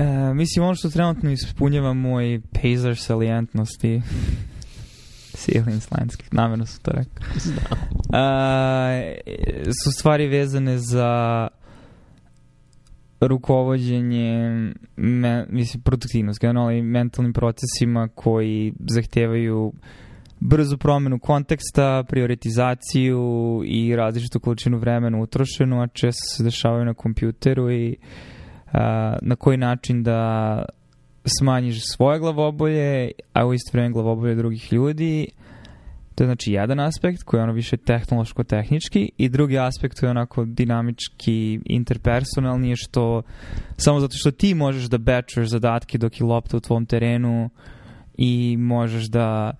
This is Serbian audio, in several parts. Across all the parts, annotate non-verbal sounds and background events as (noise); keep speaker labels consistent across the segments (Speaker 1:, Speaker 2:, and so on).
Speaker 1: E, mislim, ono što trenutno ispunjava moj pejzaž salijentnosti (laughs) Ceiling slanski, namjerno sam to rekao. E, su stvari vezane za rukovodđenje, me, mislim, produktivnost, generalno i mentalnim procesima koji zahtevaju brzu promenu konteksta, prioritizaciju i različitu količinu vremena utrošenu, a često se dešavaju na kompjuteru i a, na koji način da smanjiš svoje glavobolje, a u isto vreme glavobolje drugih ljudi. To je znači jedan aspekt koji je ono više tehnološko-tehnički i drugi aspekt je onako dinamički, interpersonalni je što samo zato što ti možeš da bečuješ zadatke dok je lopta u tvom terenu i možeš da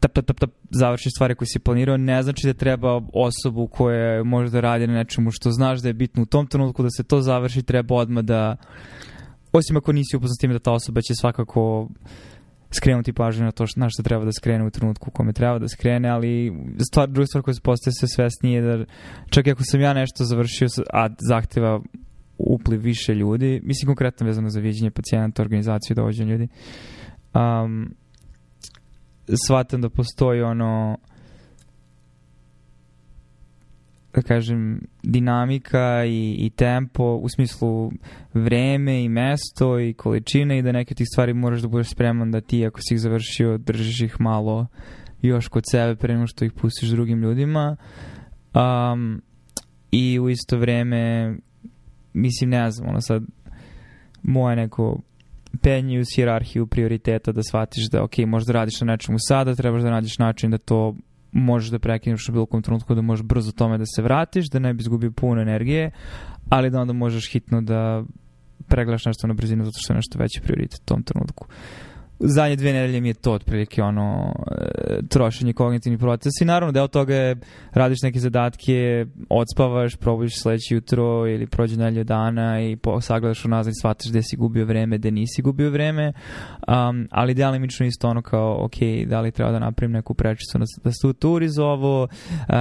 Speaker 1: tap, tap, tap, tap, završi stvari koje si planirao, ne znači da treba osobu koja može da radi na nečemu što znaš da je bitno. U tom trenutku da se to završi, treba odmah da osim ako nisi upoznat s tim da ta osoba će svakako skrenuti pažnju na to što, na što treba da skrene u trenutku u kome treba da skrene, ali stvar, druga stvar koja se postaje sve svesnije da čak i ako sam ja nešto završio, a zahteva upliv više ljudi, mislim konkretno vezano za viđenje pacijenta, organizaciju, dovođenje ljudi, um, shvatam da postoji ono da kažem, dinamika i, i tempo u smislu vreme i mesto i količine i da neke tih stvari moraš da budeš spreman da ti ako si ih završio držiš ih malo još kod sebe pre nego što ih pustiš drugim ljudima. Um, i u isto vreme mislim ne znam ono sad moje neko penje uz hirarhiju prioriteta da shvatiš da ok, možda radiš na nečemu sada, trebaš da nađeš način da to možeš da prekineš u bilo kom trenutku, da možeš brzo tome da se vratiš, da ne bi izgubio puno energije, ali da onda možeš hitno da pregledaš nešto na brzinu zato što je nešto veći prioritet u tom trenutku. Uh, zadnje dve nedelje mi je to otprilike ono e, trošenje kognitivnih procesa i naravno deo toga je radiš neke zadatke, odspavaš, probudiš sledeće jutro ili prođe nedelje dana i po, sagledaš unazad i shvataš gde si gubio vreme, gde nisi gubio vreme, um, ali delimično isto ono kao, ok, da li treba da napravim neku prečicu da, da struktur iz ovo, uh,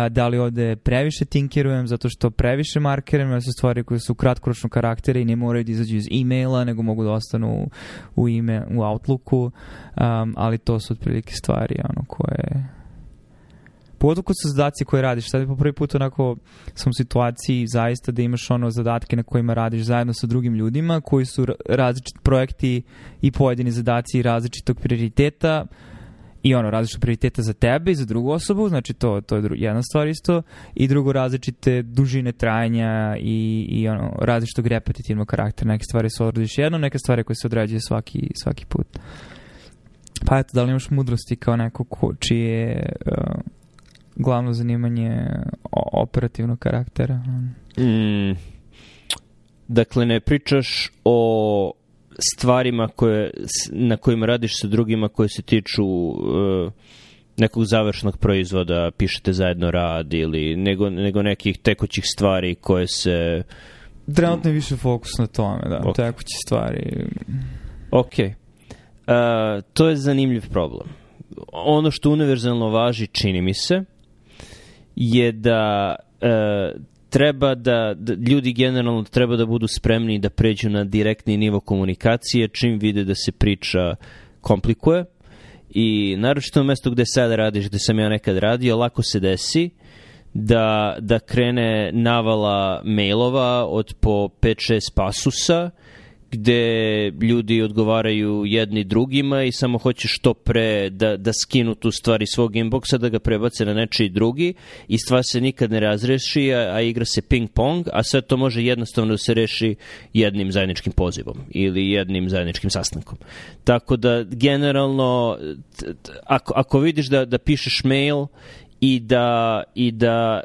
Speaker 1: da li ovde previše tinkerujem zato što previše markerujem, da su stvari koje su kratkoročno karaktere i ne moraju da izađu iz e-maila, nego mogu da ostanu u, ime, u Outlooku um, ali to su otprilike stvari ono koje pogotovo kod su zadaci koje radiš. Sad je po prvi put onako sam u situaciji zaista da imaš ono zadatke na kojima radiš zajedno sa drugim ljudima koji su različiti projekti i pojedini zadaci različitog prioriteta i ono različite prioritete za tebe i za drugu osobu, znači to, to je jedna stvar isto i drugo različite dužine trajanja i, i ono različitog repetitivnog karaktera. Neke stvari se odradiš jednom, neke stvari koje se odrađuje svaki, svaki put. Pa eto, da li imaš mudrosti kao neko ko, čije uh, glavno zanimanje operativnog karaktera?
Speaker 2: Mm, dakle, ne pričaš o stvarima koje, na kojima radiš sa drugima koje se tiču uh, nekog završnog proizvoda, pišete zajedno rad ili nego, nego nekih tekućih stvari koje se...
Speaker 1: Trenutno je više fokus na tome, da, okay. tekuće stvari.
Speaker 2: Okej. Uh, to je zanimljiv problem. Ono što univerzalno važi, čini mi se, je da uh, treba da, da ljudi generalno treba da budu spremni da pređu na direktni nivo komunikacije čim vide da se priča komplikuje i naročito mesto gde sada radiš, gde sam ja nekad radio, lako se desi da, da krene navala mailova od po 5-6 pasusa gde ljudi odgovaraju jedni drugima i samo hoće što pre da, da skinu tu stvari svog inboxa, da ga prebace na nečiji drugi i stvar se nikad ne razreši, a, a igra se ping-pong, a sve to može jednostavno da se reši jednim zajedničkim pozivom ili jednim zajedničkim sastankom. Tako da, generalno, ako, ako vidiš da, da pišeš mail i da, i da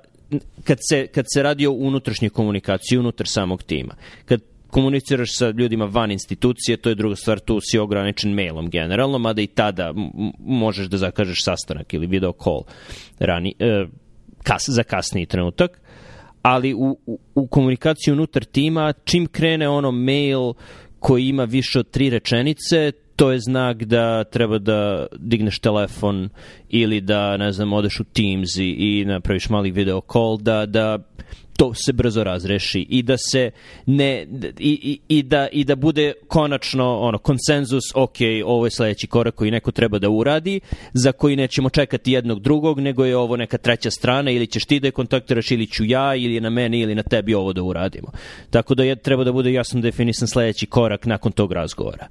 Speaker 2: kad se, kad se radi o unutrašnjoj komunikaciji unutar samog tima. Kad komuniciraš sa ljudima van institucije, to je druga stvar, tu si ograničen mailom generalno, mada i tada možeš da zakažeš sastanak ili video call rani, e, kas, za kasniji trenutak, ali u, u, u komunikaciji unutar tima, čim krene ono mail koji ima više od tri rečenice, to je znak da treba da digneš telefon ili da, ne znam, odeš u Teams i, i napraviš mali video call, da, da to se brzo razreši i da se ne i, i, i, da, i da bude konačno ono konsenzus ok, ovo je sledeći korak koji neko treba da uradi za koji nećemo čekati jednog drugog nego je ovo neka treća strana ili ćeš ti da je kontaktiraš ili ću ja ili na meni ili na tebi ovo da uradimo. Tako da je, treba da bude jasno definisan sledeći korak nakon tog razgovora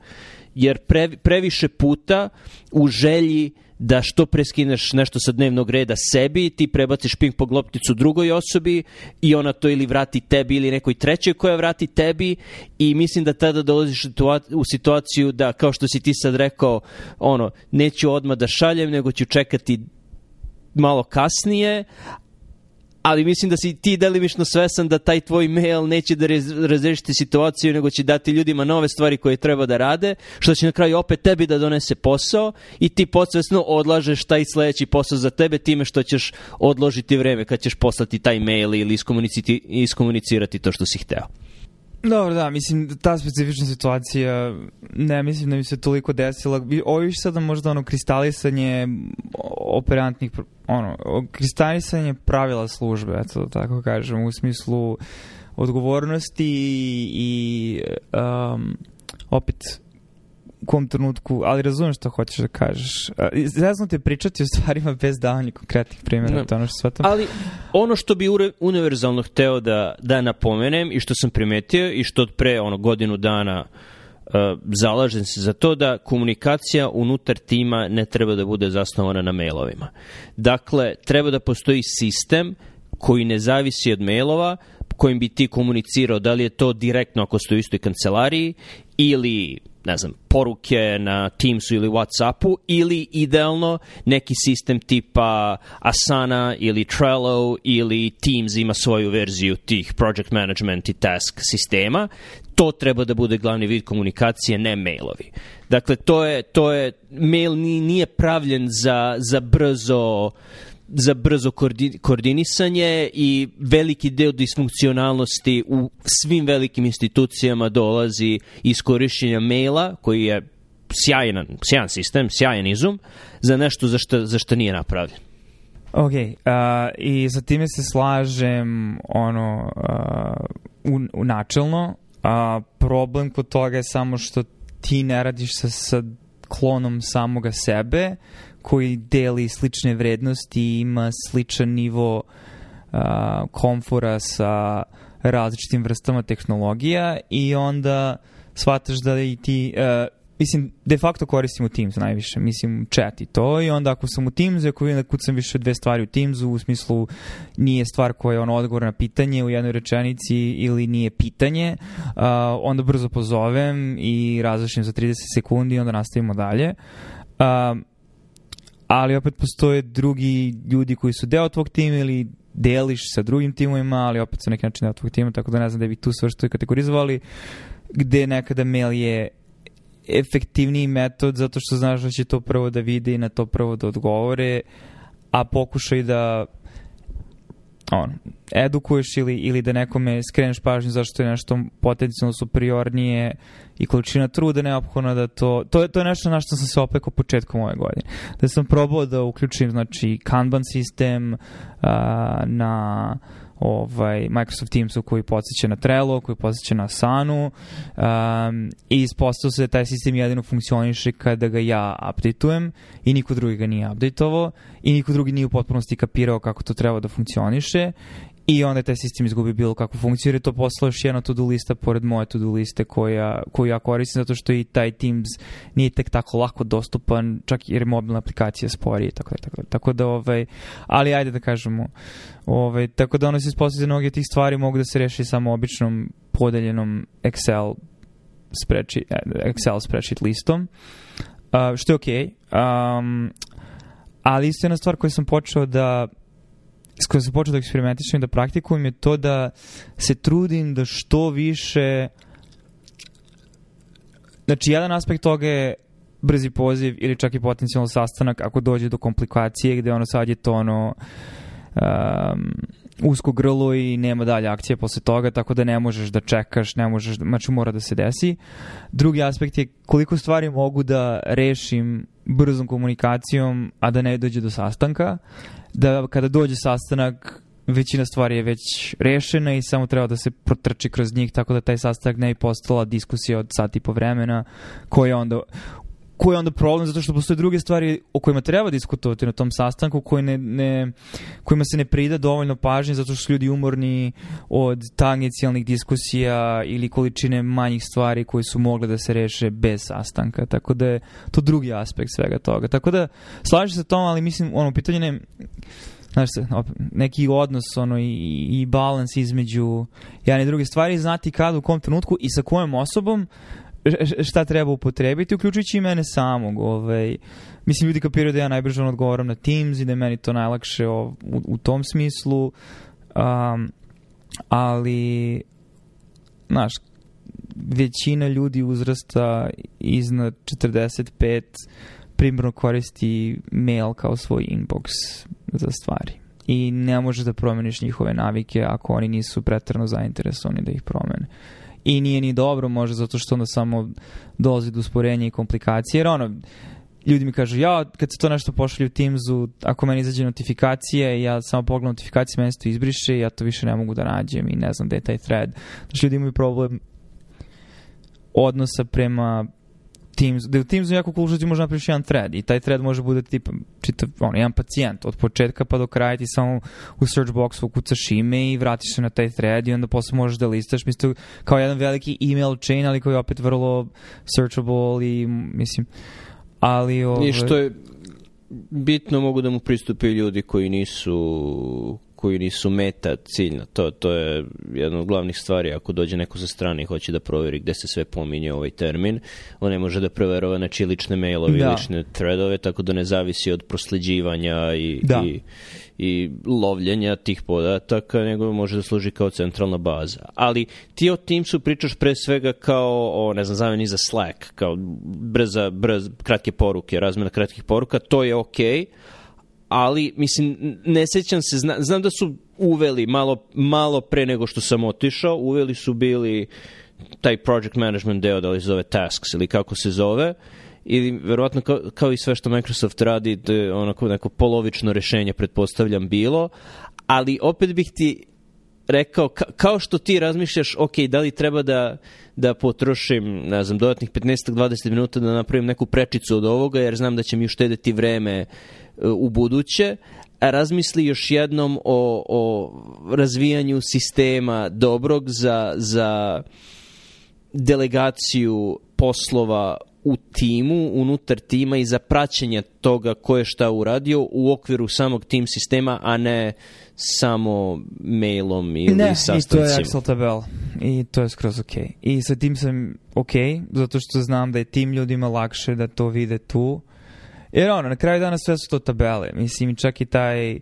Speaker 2: jer pre, previše puta u želji da što preskineš nešto sa dnevnog reda sebi, ti prebaciš ping pong lopticu drugoj osobi i ona to ili vrati tebi ili nekoj trećoj koja vrati tebi i mislim da tada dolaziš u situaciju da kao što si ti sad rekao, ono, neću odmah da šaljem, nego ću čekati malo kasnije, ali mislim da si ti delimično svesan da taj tvoj mail neće da razrešiti situaciju, nego će dati ljudima nove stvari koje treba da rade, što će na kraju opet tebi da donese posao i ti podsvesno odlažeš taj sledeći posao za tebe time što ćeš odložiti vreme kad ćeš poslati taj mail ili iskomunicirati to što si hteo.
Speaker 1: Dobro, da, mislim, ta specifična situacija, ne mislim da mi se toliko desila. Ovo je sada možda ono kristalisanje operantnih, ono, kristalisanje pravila službe, eto da tako kažem, u smislu odgovornosti i um, opet kom trenutku, ali razumem što hoćeš da kažeš. Zezno te pričati o stvarima bez davanja konkretnih primjera, no. to ono što shvatam.
Speaker 2: Ali ono što bi univerzalno hteo da, da napomenem i što sam primetio i što od pre ono, godinu dana uh, zalažem se za to da komunikacija unutar tima ne treba da bude zasnovana na mailovima. Dakle, treba da postoji sistem koji ne zavisi od mailova, kojim bi ti komunicirao, da li je to direktno ako ste u istoj kancelariji ili ne znam, poruke na Teamsu ili Whatsappu ili idealno neki sistem tipa Asana ili Trello ili Teams ima svoju verziju tih project management i task sistema. To treba da bude glavni vid komunikacije, ne mailovi. Dakle, to je, to je mail nije pravljen za, za brzo za brzo koordinisanje i veliki deo disfunkcionalnosti u svim velikim institucijama dolazi iz korišćenja maila, koji je sjajan, sjajan sistem, sjajan izum, za nešto za što, za što nije napravljen.
Speaker 1: Ok, uh, i sa time se slažem ono uh, u, u načelno. Uh, problem kod toga je samo što ti ne radiš sa, sa klonom samoga sebe, koji deli slične vrednosti i ima sličan nivo uh, komfora sa različitim vrstama tehnologija i onda shvataš da i ti uh, mislim, de facto koristim u Teams najviše, mislim chat i to i onda ako sam u Teamsu, ako vidim da kucam više dve stvari u Teamsu, u smislu nije stvar koja je ono odgovor na pitanje u jednoj rečenici ili nije pitanje, uh, onda brzo pozovem i različim za 30 sekundi i onda nastavimo dalje. Uh, ali opet postoje drugi ljudi koji su deo tvog tima ili deliš sa drugim timovima, ali opet su neki način deo tvog tima, tako da ne znam da bih tu svrsto i kategorizovali, gde nekada mail je efektivniji metod zato što znaš da će to prvo da vide i na to prvo da odgovore, a pokušaj da on, edukuješ ili, ili da nekome skreneš pažnju zašto je nešto potencijalno superiornije i količina truda neophodna da to, to je, to je nešto na što sam se opekao početkom ove godine. Da sam probao da uključim znači Kanban sistem uh, na ovaj, Microsoft Teamsu koji podsjeća na Trello, koji podsjeća na Asanu um, i ispostavio se da taj sistem jedino funkcioniše kada ga ja updateujem i niko drugi ga nije updateovao i niko drugi nije u potpunosti kapirao kako to treba da funkcioniše I onda je taj sistem izgubi bilo kakvu funkciju jer je to poslao još jedna to-do lista pored moje to-do liste koja, koju ja koristim zato što i taj Teams nije tek tako lako dostupan čak jer je mobilna aplikacija sporije tako da, tako da, tako da ovaj, ali ajde da kažemo ovaj, tako da ono se ispostavlja da mnogi tih stvari mogu da se reši samo običnom podeljenom Excel spreadsheet, Excel spreadsheet listom uh, što je okej okay. um, ali isto jedna stvar koju sam počeo da s kojom sam počeo da eksperimentišem i da praktikujem je to da se trudim da što više znači jedan aspekt toga je brzi poziv ili čak i potencijalno sastanak ako dođe do komplikacije gde ono sad je to ono um, usko grlo i nema dalje akcije posle toga, tako da ne možeš da čekaš, ne možeš, znači mora da se desi. Drugi aspekt je koliko stvari mogu da rešim brzom komunikacijom, a da ne dođe do sastanka. Da kada dođe sastanak, većina stvari je već rešena i samo treba da se protrči kroz njih, tako da taj sastanak ne je postala diskusija od sati po vremena, koja onda koji je onda problem zato što postoje druge stvari o kojima treba diskutovati na tom sastanku koji ne, ne, kojima se ne prida dovoljno pažnje zato što su ljudi umorni od tangencijalnih diskusija ili količine manjih stvari koje su mogle da se reše bez sastanka. Tako da je to drugi aspekt svega toga. Tako da slažem se tom, ali mislim, ono, pitanje ne znaš se, neki odnos ono, i, i balans između jedne i druge stvari, znati kada, u kom trenutku i sa kojom osobom šta treba upotrebiti, uključujući i mene samog. Ovaj, mislim, ljudi kapiraju da ja najbrže odgovaram na Teams i da je meni to najlakše o, u, u tom smislu. Um, ali, znaš, većina ljudi uzrasta iznad 45 primjerno koristi mail kao svoj inbox za stvari. I ne možeš da promeniš njihove navike ako oni nisu pretrano zainteresovani da ih promene i nije ni dobro možda zato što onda samo dolazi do usporenja i komplikacije. Jer ono ljudi mi kažu ja kad se to nešto pošalje u Teamsu ako meni izađe notifikacije ja samo pogledam notifikacije meni se to izbriše i ja to više ne mogu da nađem i ne znam gde je taj thread. Znači ljudi imaju problem odnosa prema Teams, da u Teamsu jako cool što ti može napraviš jedan thread i taj thread može bude tipa čitav, ono, jedan pacijent od početka pa do kraja ti samo u search boxu ukucaš ime i vratiš se na taj thread i onda posle možeš da listaš, mislim, kao jedan veliki email chain, ali koji je opet vrlo searchable i, mislim, ali...
Speaker 2: Ove... I što je bitno mogu da mu pristupe ljudi koji nisu koji nisu meta ciljna. To, to je jedna od glavnih stvari. Ako dođe neko sa strane i hoće da proveri gde se sve pominje ovaj termin, on ne može da proverova znači lične mailove da. i lične threadove, tako da ne zavisi od prosleđivanja i, da. i, i lovljenja tih podataka, nego može da služi kao centralna baza. Ali ti o Teamsu pričaš pre svega kao o, ne znam, zameni za Slack, kao brza, brz, kratke poruke, razmena kratkih poruka, to je okej, okay, ali mislim ne sećam se zna, znam da su uveli malo malo pre nego što sam otišao uveli su bili taj project management deo da li se zove tasks ili kako se zove ili verovatno kao, kao i sve što Microsoft radi da onako neko polovično rešenje pretpostavljam bilo. Ali opet bih ti rekao, ka, kao što ti razmišljaš, ok, da li treba da, da potrošim, ne znam, dodatnih 15-20 minuta da napravim neku prečicu od ovoga, jer znam da će mi uštedeti vreme u buduće, razmisli još jednom o, o razvijanju sistema dobrog za, za delegaciju poslova u timu, unutar tima i za praćenje toga ko je šta uradio u okviru samog tim sistema, a ne samo mailom ili ne, sastancima.
Speaker 1: Ne, i to je Excel tabel i to je skroz ok. I sa tim sam ok, zato što znam da je tim ljudima lakše da to vide tu Jer ono, na kraju dana sve su to tabele. Mislim, čak i taj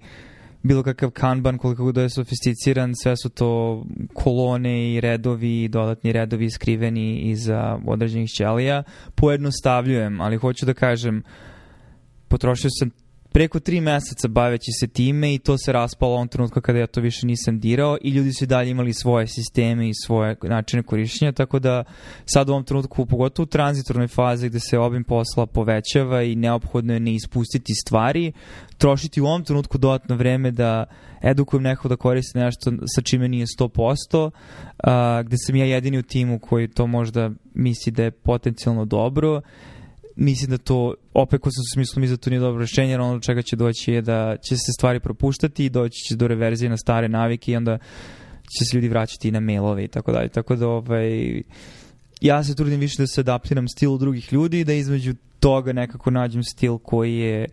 Speaker 1: bilo kakav kanban, koliko da je sofisticiran, sve su to kolone i redovi, dodatni redovi skriveni iza određenih ćelija. Pojednostavljujem, ali hoću da kažem, potrošio sam preko tri meseca baveći se time i to se raspalo ovom trenutku kada ja to više nisam dirao i ljudi su dalje imali svoje sisteme i svoje načine korišćenja, tako da sad u ovom trenutku, pogotovo u tranzitornoj fazi gde se obim posla povećava i neophodno je ne ispustiti stvari, trošiti u ovom trenutku dodatno vreme da edukujem nekog da koristi nešto sa čime nije 100%, a, gde sam ja jedini u timu koji to možda misli da je potencijalno dobro mislim da to, opet ko sam u smislu, mislim da to nije dobro rešenje, jer ono čega će doći je da će se stvari propuštati i doći će do reverzije na stare navike i onda će se ljudi vraćati na mailove i tako dalje. Tako da, ovaj, ja se trudim više da se adaptiram stilu drugih ljudi i da između toga nekako nađem stil koji je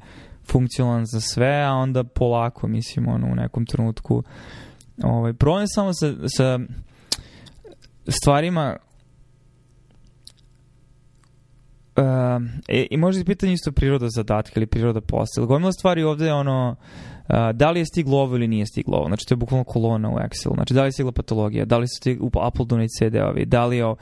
Speaker 1: funkcionalan za sve, a onda polako, mislim, ono, u nekom trenutku. Ovaj, problem samo sa, sa stvarima e, I može pitanje isto priroda zadatka ili priroda posla. Gomila stvari ovde je ono, uh, da li je stiglo ovo ili nije stiglo ovo. Znači, to je bukvalno kolona u Excel. Znači, da li je stigla patologija, da li su stigli u Apple donate CD-ovi, da li je ovo.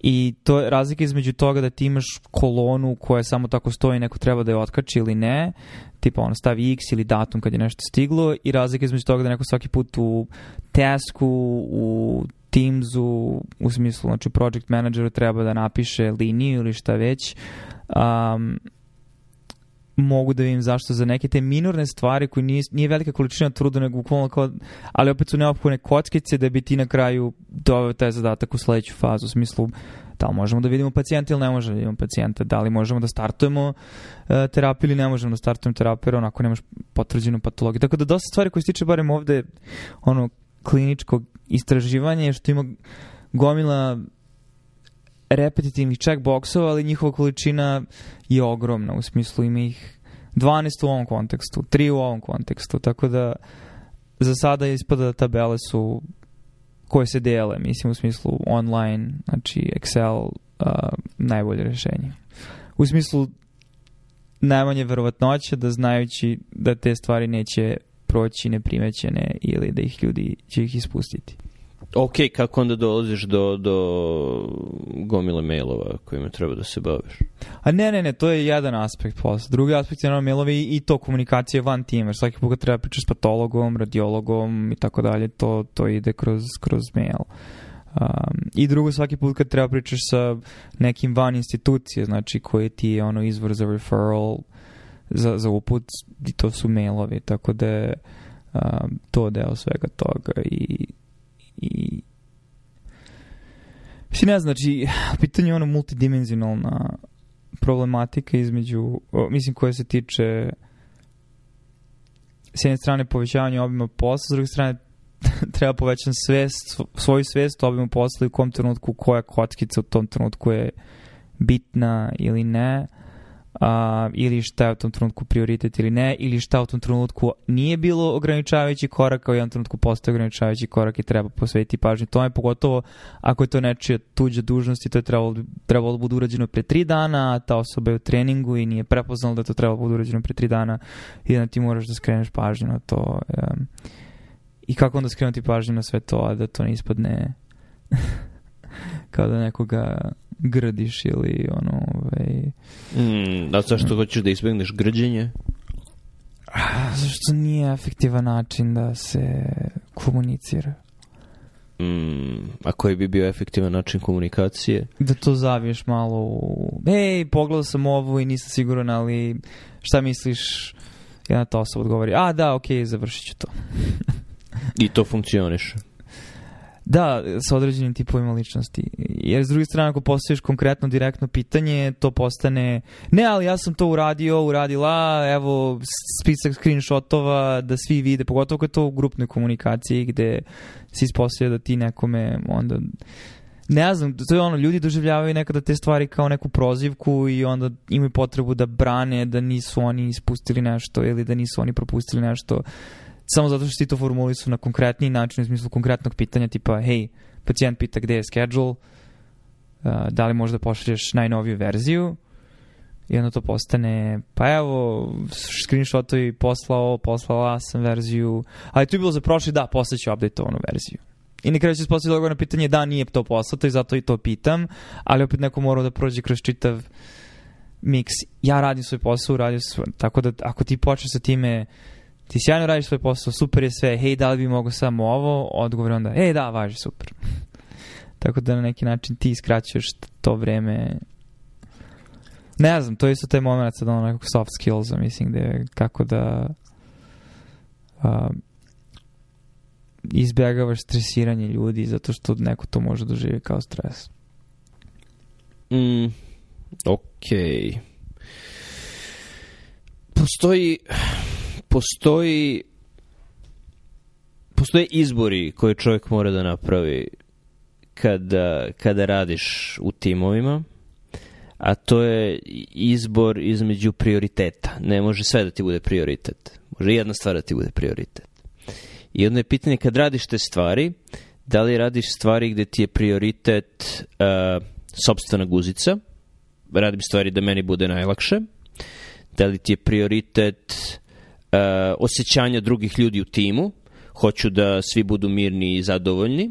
Speaker 1: I to je razlika između toga da ti imaš kolonu koja samo tako stoji, neko treba da je otkači ili ne, tipa ono stavi x ili datum kad je nešto stiglo i razlika između toga da neko svaki put u tasku, u Teamsu, u smislu, znači project manageru treba da napiše liniju ili šta već, um, mogu da vidim zašto za neke te minorne stvari koji nije, nije velika količina truda, nego bukvalno kao, ali opet su neophodne kockice da bi ti na kraju doveo taj zadatak u sledeću fazu, u smislu da li možemo da vidimo pacijenta ili ne možemo da vidimo pacijenta, da li možemo da startujemo uh, terapiju ili ne možemo da startujemo terapiju, onako nemaš potvrđenu patologiju. Tako da dosta stvari koje se tiče barem ovde ono kliničkog istraživanja je što ima gomila repetitivnih checkboxova, ali njihova količina je ogromna, u smislu ima ih 12 u ovom kontekstu, 3 u ovom kontekstu, tako da za sada ispada da tabele su koje se dele, mislim u smislu online, znači Excel, uh, najbolje rešenje. U smislu najmanje verovatnoće da znajući da te stvari neće proći neprimećene ili da ih ljudi će ih ispustiti.
Speaker 2: Ok, kako onda dolaziš do, do gomile mailova kojima treba da se baviš?
Speaker 1: A ne, ne, ne, to je jedan aspekt posla. Drugi aspekt je naravno mailovi i to komunikacije van tima. Svaki put treba pričati s patologom, radiologom i tako dalje, to, to ide kroz, kroz mail. Um, I drugo, svaki put kad treba pričaš sa nekim van institucije, znači koji ti je ono izvor za referral, za, za uput, i to su mailovi, tako da je um, to deo svega toga i i Mislim, ne znači, pitanje je ono multidimenzionalna problematika između, o, mislim, koja se tiče s jedne strane povećavanja obima posla, s druge strane (laughs) treba povećati svest, svoju svest obimu posla i u kom trenutku koja kockica u tom trenutku je bitna ili ne a, ili šta je u tom trenutku prioritet ili ne, ili šta u tom trenutku nije bilo ograničavajući korak, a u jednom trenutku postoje ograničavajući korak i treba posvetiti pažnju tome, pogotovo ako je to nečija tuđa dužnost i to je trebalo, trebalo da bude urađeno pre tri dana, a ta osoba je u treningu i nije prepoznala da to trebalo da bude urađeno pre tri dana i da ti moraš da skreneš pažnju na to. Um, I kako onda skrenuti pažnju na sve to, a da to ne ispadne (laughs) kao da nekoga grdiš ili ono... Ovaj,
Speaker 2: mm, a zašto hoćeš da izbegneš grđenje?
Speaker 1: Zašto nije efektivan način da se komunicira?
Speaker 2: Mm, a koji bi bio efektivan način komunikacije?
Speaker 1: Da to zaviješ malo u... Ej, pogledao sam ovo i nisam siguran, ali šta misliš? Jedna ta osoba odgovori, a da, okej, okay, završit ću to.
Speaker 2: I to funkcioniše.
Speaker 1: Da, sa određenim tipovima ličnosti. Jer s druge strane, ako postaviš konkretno, direktno pitanje, to postane, ne, ali ja sam to uradio, uradila, evo, spisak screenshotova, da svi vide, pogotovo kad to u grupnoj komunikaciji, gde se ispostavlja da ti nekome onda ne znam, to je ono, ljudi doživljavaju nekada te stvari kao neku prozivku i onda imaju potrebu da brane da nisu oni ispustili nešto ili da nisu oni propustili nešto samo zato što ti to formulisu na konkretni način, u smislu konkretnog pitanja, tipa, hej, pacijent pita gde je schedule, uh, da li možda pošalješ najnoviju verziju, i onda to postane, pa evo, screenshotovi poslao, poslala sam verziju, ali to je bilo za prošli, da, poslaću updateovanu verziju. I na kraju se ispostaviti odgovor na pitanje da nije to poslato i zato i to pitam, ali opet neko mora da prođe kroz čitav miks. Ja radim svoj posao, radim svoj, tako da ako ti počneš sa time ti sjajno radiš svoj posao, super je sve, hej, da li bi mogo samo ovo? Odgovor onda, ej, da, važi, super. (laughs) Tako da na neki način ti iskraćuješ to vreme ne znam, to je isto taj moment sad ono nekog soft skillsa, mislim, gde kako da uh, izbjegavaš stresiranje ljudi zato što neko to može doživjeti kao stres.
Speaker 2: Mm, ok. Postoji postoji postoje izbori koje čovjek mora da napravi kada, kada radiš u timovima, a to je izbor između prioriteta. Ne može sve da ti bude prioritet. Može jedna stvar da ti bude prioritet. I onda je pitanje kad radiš te stvari, da li radiš stvari gde ti je prioritet uh, sobstvena guzica, radim stvari da meni bude najlakše, da li ti je prioritet osjećanja drugih ljudi u timu, hoću da svi budu mirni i zadovoljni,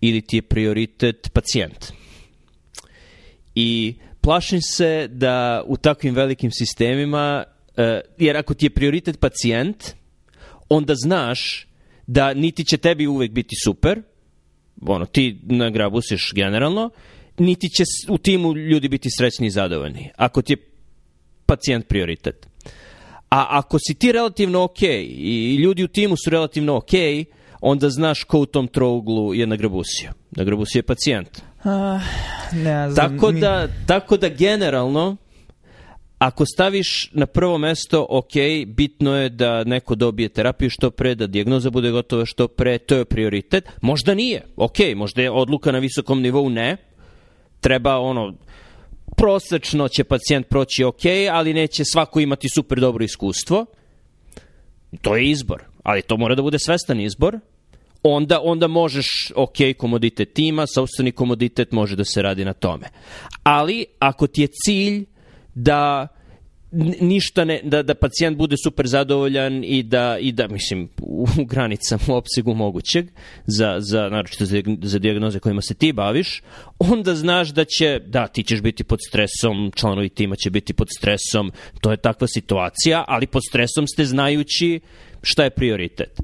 Speaker 2: ili ti je prioritet pacijent. I plašim se da u takvim velikim sistemima, uh, jer ako ti je prioritet pacijent, onda znaš da niti će tebi uvek biti super, ono, ti nagrabusiš generalno, niti će u timu ljudi biti srećni i zadovoljni. Ako ti je pacijent prioritet. A ako si ti relativno ok i ljudi u timu su relativno ok, onda znaš ko u tom trouglu je nagrabusio. Nagrabusio je pacijent.
Speaker 1: Uh, ne znam.
Speaker 2: Tako da, tako da generalno, ako staviš na prvo mesto, ok, bitno je da neko dobije terapiju što pre, da dijagnoza bude gotova što pre, to je prioritet. Možda nije, ok, možda je odluka na visokom nivou ne, treba ono, prosečno će pacijent proći ok, ali neće svako imati super dobro iskustvo. To je izbor, ali to mora da bude svestan izbor. Onda, onda možeš, ok, komoditet tima, sobstveni komoditet može da se radi na tome. Ali, ako ti je cilj da ništa ne, da, da pacijent bude super zadovoljan i da, i da mislim, u, granicama, u opsegu mogućeg, za, za, naročito za, za diagnoze kojima se ti baviš, onda znaš da će, da, ti ćeš biti pod stresom, članovi tima će biti pod stresom, to je takva situacija, ali pod stresom ste znajući šta je prioritet.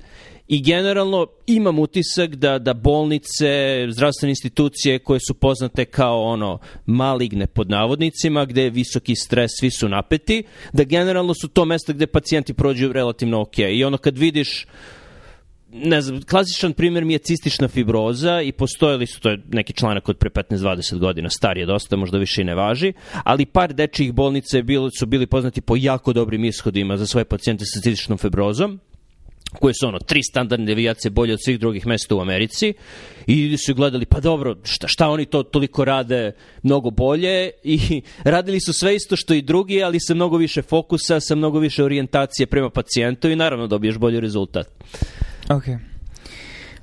Speaker 2: I generalno imam utisak da, da bolnice, zdravstvene institucije koje su poznate kao ono maligne pod navodnicima, gde je visoki stres, svi su napeti, da generalno su to mesta gde pacijenti prođu relativno ok. I ono kad vidiš ne znam, klasičan primjer mi je cistična fibroza i postojali su, to je neki članak od pre 15-20 godina, star je dosta, možda više i ne važi, ali par dečijih bolnica su bili poznati po jako dobrim ishodima za svoje pacijente sa cističnom fibrozom koje su ono tri standardne devijacije bolje od svih drugih mesta u Americi i su gledali pa dobro šta, šta oni to toliko rade mnogo bolje i (laughs) radili su sve isto što i drugi ali sa mnogo više fokusa sa mnogo više orijentacije prema pacijentu i naravno dobiješ bolji rezultat
Speaker 1: Ok.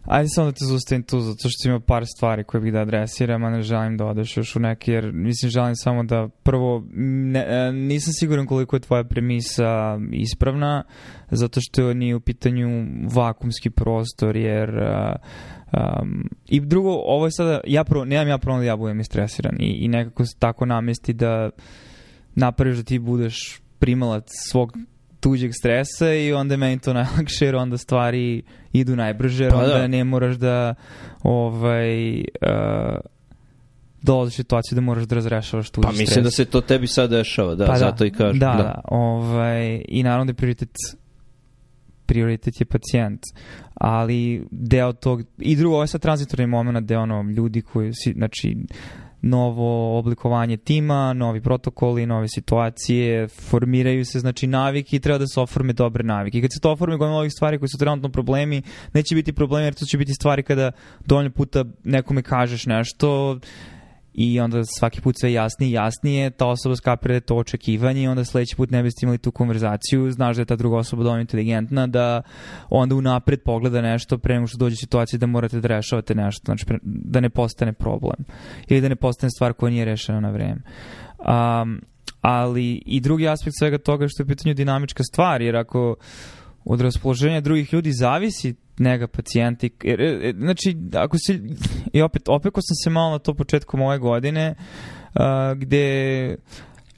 Speaker 1: Ajde samo da te zustavim tu, zato što ima par stvari koje bih da adresiram, a ne želim da odeš još u neke, jer mislim želim samo da prvo, ne, nisam siguran koliko je tvoja premisa ispravna, zato što nije u pitanju vakumski prostor, jer um, i drugo, ovo je sada, ja prvo, nemam ja prvo da ja budem istresiran i, i nekako se tako namesti da napraviš da ti budeš primalac svog tuđeg stresa i onda je meni to (laughs) najlakše jer onda stvari idu najbrže jer pa onda da. ne moraš da ovaj uh, dolaziš u situaciju da moraš da razrešavaš tuđi
Speaker 2: stres. Pa mislim
Speaker 1: stres.
Speaker 2: da se to tebi sad dešava, da,
Speaker 1: pa
Speaker 2: zato
Speaker 1: da,
Speaker 2: i kažem.
Speaker 1: Da, da, da, ovaj, i naravno da je prioritet prioritet je pacijent, ali deo tog, i drugo, ovo je sad transitorni moment gde ono, ljudi koji, znači, novo oblikovanje tima, novi protokoli, nove situacije, formiraju se znači navike i treba da se oforme dobre navike. I kad se to oforme gomila ovih stvari koji su trenutno problemi, neće biti problemi jer to će biti stvari kada dovoljno puta nekome kažeš nešto i onda svaki put sve jasnije i jasnije, ta osoba skapira da to očekivanje i onda sledeći put ne biste imali tu konverzaciju, znaš da je ta druga osoba dovoljno inteligentna, da onda unapred pogleda nešto pre nego što dođe situacija da morate da rešavate nešto, znači pre, da ne postane problem ili da ne postane stvar koja nije rešena na vreme. Um, ali i drugi aspekt svega toga što je u pitanju dinamička stvar, jer ako od raspoloženja drugih ljudi zavisi nega pacijenta. Jer, e, e, znači, ako se, i opet, opeko sam se malo na to početkom ove godine, uh, gde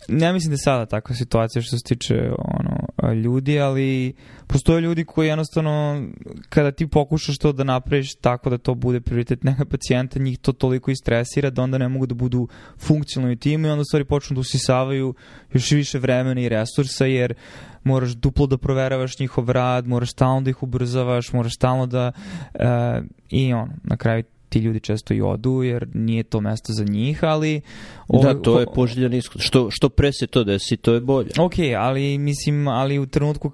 Speaker 1: ne mislim da je sada takva situacija što se tiče ono, ljudi, ali postoje ljudi koji jednostavno kada ti pokušaš to da napraviš tako da to bude prioritet neka pacijenta, njih to toliko istresira da onda ne mogu da budu funkcionalni timu i onda stvari počnu da usisavaju još više vremena i resursa jer moraš duplo da proveravaš njihov rad, moraš stalno da ih ubrzavaš, moraš stalno da uh, i on, na kraju ti ljudi često i odu jer nije to mesto za njih, ali...
Speaker 2: Da, to je poželjan ishod. Što, što pre se to desi, to je bolje.
Speaker 1: Ok, ali mislim, ali u trenutku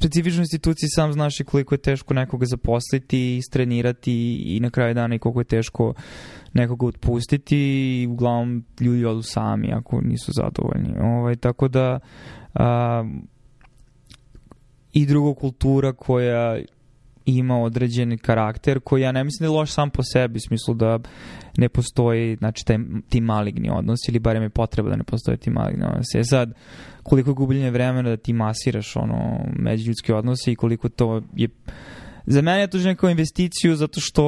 Speaker 1: specifičnoj instituciji sam znaš i koliko je teško nekoga zaposliti, istrenirati i na kraju dana i koliko je teško nekoga otpustiti i uglavnom ljudi odu sami ako nisu zadovoljni. Ovaj, tako da a, i druga kultura koja ima određeni karakter koji ja ne mislim da je loš sam po sebi, u smislu da ne postoji znači, taj, ti maligni odnos ili barem je potreba da ne postoje ti maligni odnos. Je sad, koliko je gubljenje vremena da ti masiraš ono, međuljudske odnose i koliko to je Za mene je to kao investiciju zato što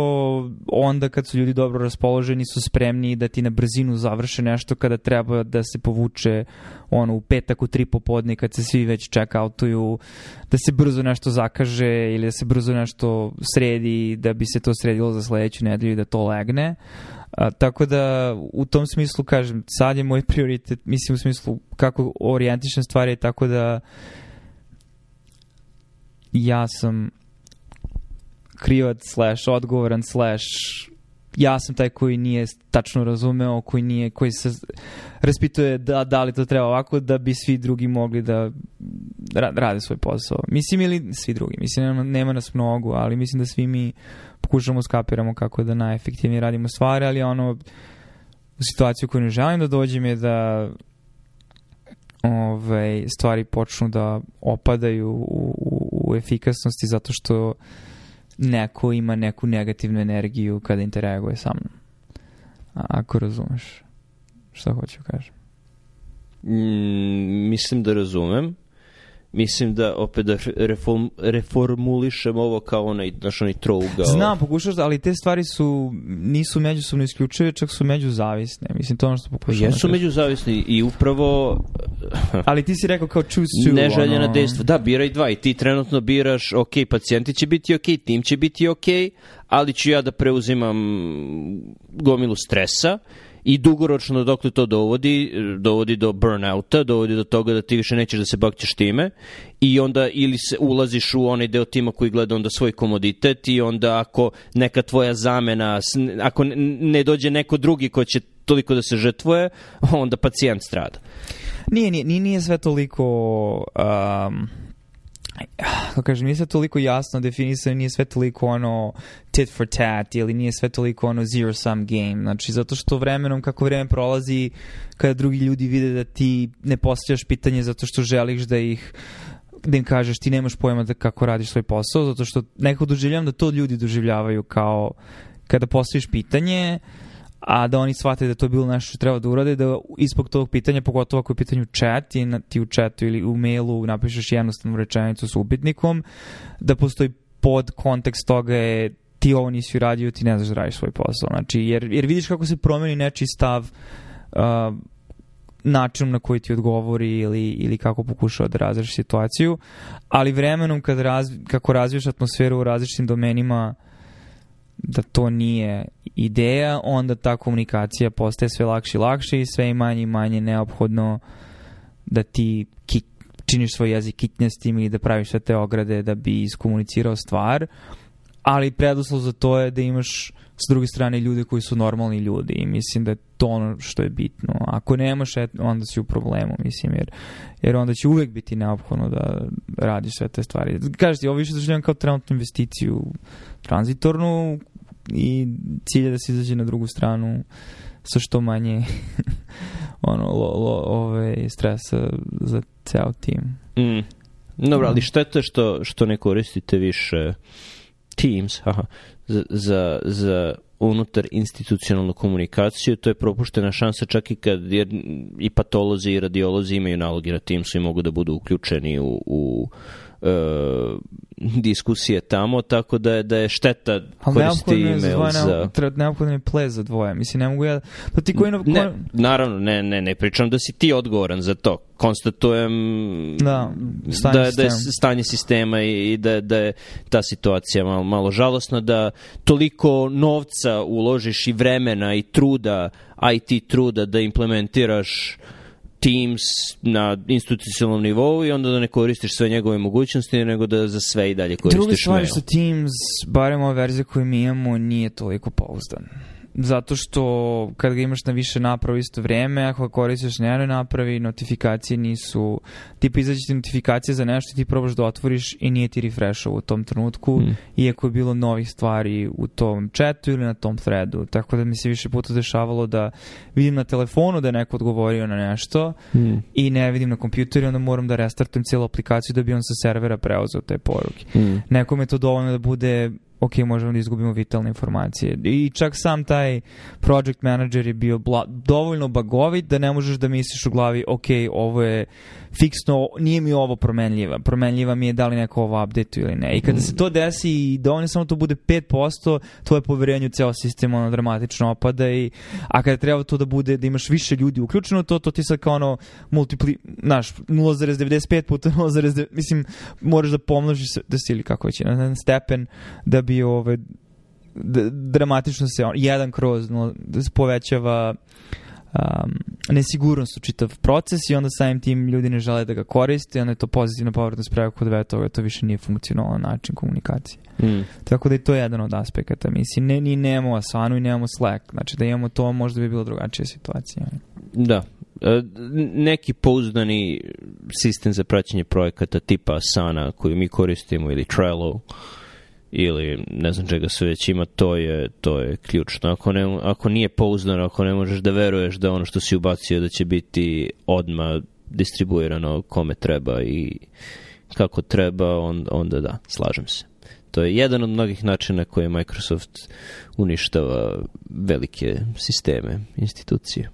Speaker 1: onda kad su ljudi dobro raspoloženi su spremni da ti na brzinu završe nešto kada treba da se povuče ono u petak u tri popodne kad se svi već check outuju da se brzo nešto zakaže ili da se brzo nešto sredi da bi se to sredilo za sledeću nedelju da to legne. A, tako da u tom smislu kažem sad je moj (laughs) prioritet mislim u smislu kako orijentišem stvari tako da ja sam krivac slash odgovoran slash ja sam taj koji nije tačno razumeo, koji nije, koji se raspituje da, da li to treba ovako da bi svi drugi mogli da rade svoj posao. Mislim ili svi drugi, mislim nema, nema nas mnogo, ali mislim da svi mi pokušamo skapiramo kako da najefektivnije radimo stvari, ali ono u situaciju koju ne želim da dođem je da ovaj, stvari počnu da opadaju u, u, u efikasnosti zato što neko ima neku negativnu energiju kada interaguje sa mnom. A, ako razumeš šta hoću da kažem.
Speaker 2: Mm, mislim da razumem mislim da opet da reform, reformulišem ovo kao onaj, znaš, onaj trougao.
Speaker 1: Znam, pokušaš, ali te stvari su, nisu međusobno isključive, čak su međuzavisne. Mislim, to ono što pokušaš.
Speaker 2: Pa jesu međuzavisni i upravo... (laughs)
Speaker 1: ali ti si rekao kao choose two.
Speaker 2: Neželjena ono... dejstva. Da, biraj dva i ti trenutno biraš, ok, pacijenti će biti ok, tim će biti ok, ali ću ja da preuzimam gomilu stresa i dugoročno dokle to dovodi, dovodi do burnouta, dovodi do toga da ti više nećeš da se bakćeš time i onda ili se ulaziš u onaj deo tima koji gleda onda svoj komoditet i onda ako neka tvoja zamena, ako ne dođe neko drugi ko će toliko da se žrtvuje, (laughs) onda pacijent strada.
Speaker 1: Nije, nije, nije sve toliko um, kako kažem, nije sve toliko jasno definisano, nije sve toliko ono tit for tat ili nije sve toliko ono zero sum game. Znači, zato što vremenom, kako vreme prolazi, kada drugi ljudi vide da ti ne postavljaš pitanje zato što želiš da ih da im kažeš ti nemaš pojma da kako radiš svoj posao, zato što nekako doživljavam da to ljudi doživljavaju kao kada postaviš pitanje, uh, a da oni shvate da to je bilo nešto što treba da urade, da ispog tog pitanja, pogotovo ako je pitanju chat, i na, ti u chatu ili u mailu napišeš jednostavnu rečenicu s upitnikom, da postoji pod kontekst toga je ti ovo nisi uradio, ti ne znaš da radiš svoj posao. Znači, jer, jer vidiš kako se promeni nečiji stav uh, način na koji ti odgovori ili, ili kako pokušao da razreši situaciju, ali vremenom kad raz, kako razviješ atmosferu u različitim domenima uh, da to nije ideja, onda ta komunikacija postaje sve lakše i lakše i sve i manje i manje neophodno da ti kik, činiš svoj jezik kitnjastim ili da praviš sve te ograde da bi iskomunicirao stvar, ali preduslov za to je da imaš s druge strane ljude koji su normalni ljudi i mislim da je to ono što je bitno. Ako nemaš, onda si u problemu, mislim, jer, jer onda će uvek biti neophodno da radiš sve te stvari. Kažete, ovo više doživljam kao trenutnu investiciju tranzitornu i cilje da se izađe na drugu stranu sa što manje (laughs) ono, lo, lo, ove, stresa za ceo tim.
Speaker 2: Mm. Dobro, ali šteta što, što ne koristite više Teams aha, za, za, za unutar institucionalnu komunikaciju, to je propuštena šansa čak i kad jer i patolozi i radiolozi imaju nalogi na Teamsu i mogu da budu uključeni u, u uh, diskusije tamo, tako da je, da je šteta koristiti email za... za...
Speaker 1: Treba, neophodno je ple za dvoje. Mislim, ne mogu ja... Da ti koji...
Speaker 2: Ne, ne, naravno, ne, ne, ne pričam da si ti odgovoran za to. Konstatujem
Speaker 1: da,
Speaker 2: da, da je stanje sistema i, i da, da je ta situacija malo, malo žalosna, da toliko novca uložiš i vremena i truda, IT truda da implementiraš uh, Teams na institucionalnom nivou i onda da ne koristiš sve njegove mogućnosti, nego da za sve i dalje koristiš
Speaker 1: Druga stvar
Speaker 2: mail.
Speaker 1: što Teams, barem ova verzija koju mi imamo, nije toliko pouzdan. Zato što kad ga imaš na više naprava isto vreme, ako koristiš na jednoj napravi, notifikacije nisu, tipa izađe ti notifikacije za nešto i ti probaš da otvoriš i nije ti refreshao u tom trenutku, mm. iako je bilo novih stvari u tom chatu ili na tom threadu. Tako da mi se više puta dešavalo da vidim na telefonu da je neko odgovorio na nešto mm. i ne vidim na kompjuteru i onda moram da restartujem cijelu aplikaciju da bi on sa servera preuzeo te poruke. Mm. Nekom je to dovoljno da bude ok, možemo da izgubimo vitalne informacije. I čak sam taj project manager je bio bla, dovoljno bagovit da ne možeš da misliš u glavi, ok, ovo je fiksno, nije mi ovo promenljiva. Promenljiva mi je da li neko ovo update ili ne. I kada se to desi i dovoljno samo to bude 5%, tvoje poverenje u ceo sistem ono dramatično opada i a kada treba to da bude da imaš više ljudi uključeno to, to ti sad kao ono multipli, znaš, 0,95 puta (laughs) 0, mislim, moraš da pomnožiš da si ili kako već na stepen da bi ove dramatično se on, jedan kroz no, da povećava um, nesigurnost u čitav proces i onda samim tim ljudi ne žele da ga koriste i onda je to pozitivna povratna sprava kod dve toga, to više nije funkcionalan način komunikacije. Mm. Tako da je to jedan od aspekata. Mislim, ne, ni nemamo Asanu i nemamo Slack. Znači da imamo to, možda bi bila drugačija situacija.
Speaker 2: Da. E, neki pouzdani sistem za praćenje projekata tipa Asana koju mi koristimo ili Trello ili ne znam čega se već ima, to je, to je ključno. Ako, ne, ako nije pouzdano, ako ne možeš da veruješ da ono što si ubacio da će biti odma distribuirano kome treba i kako treba, on, onda da, slažem se. To je jedan od mnogih načina koje Microsoft uništava velike sisteme, institucije.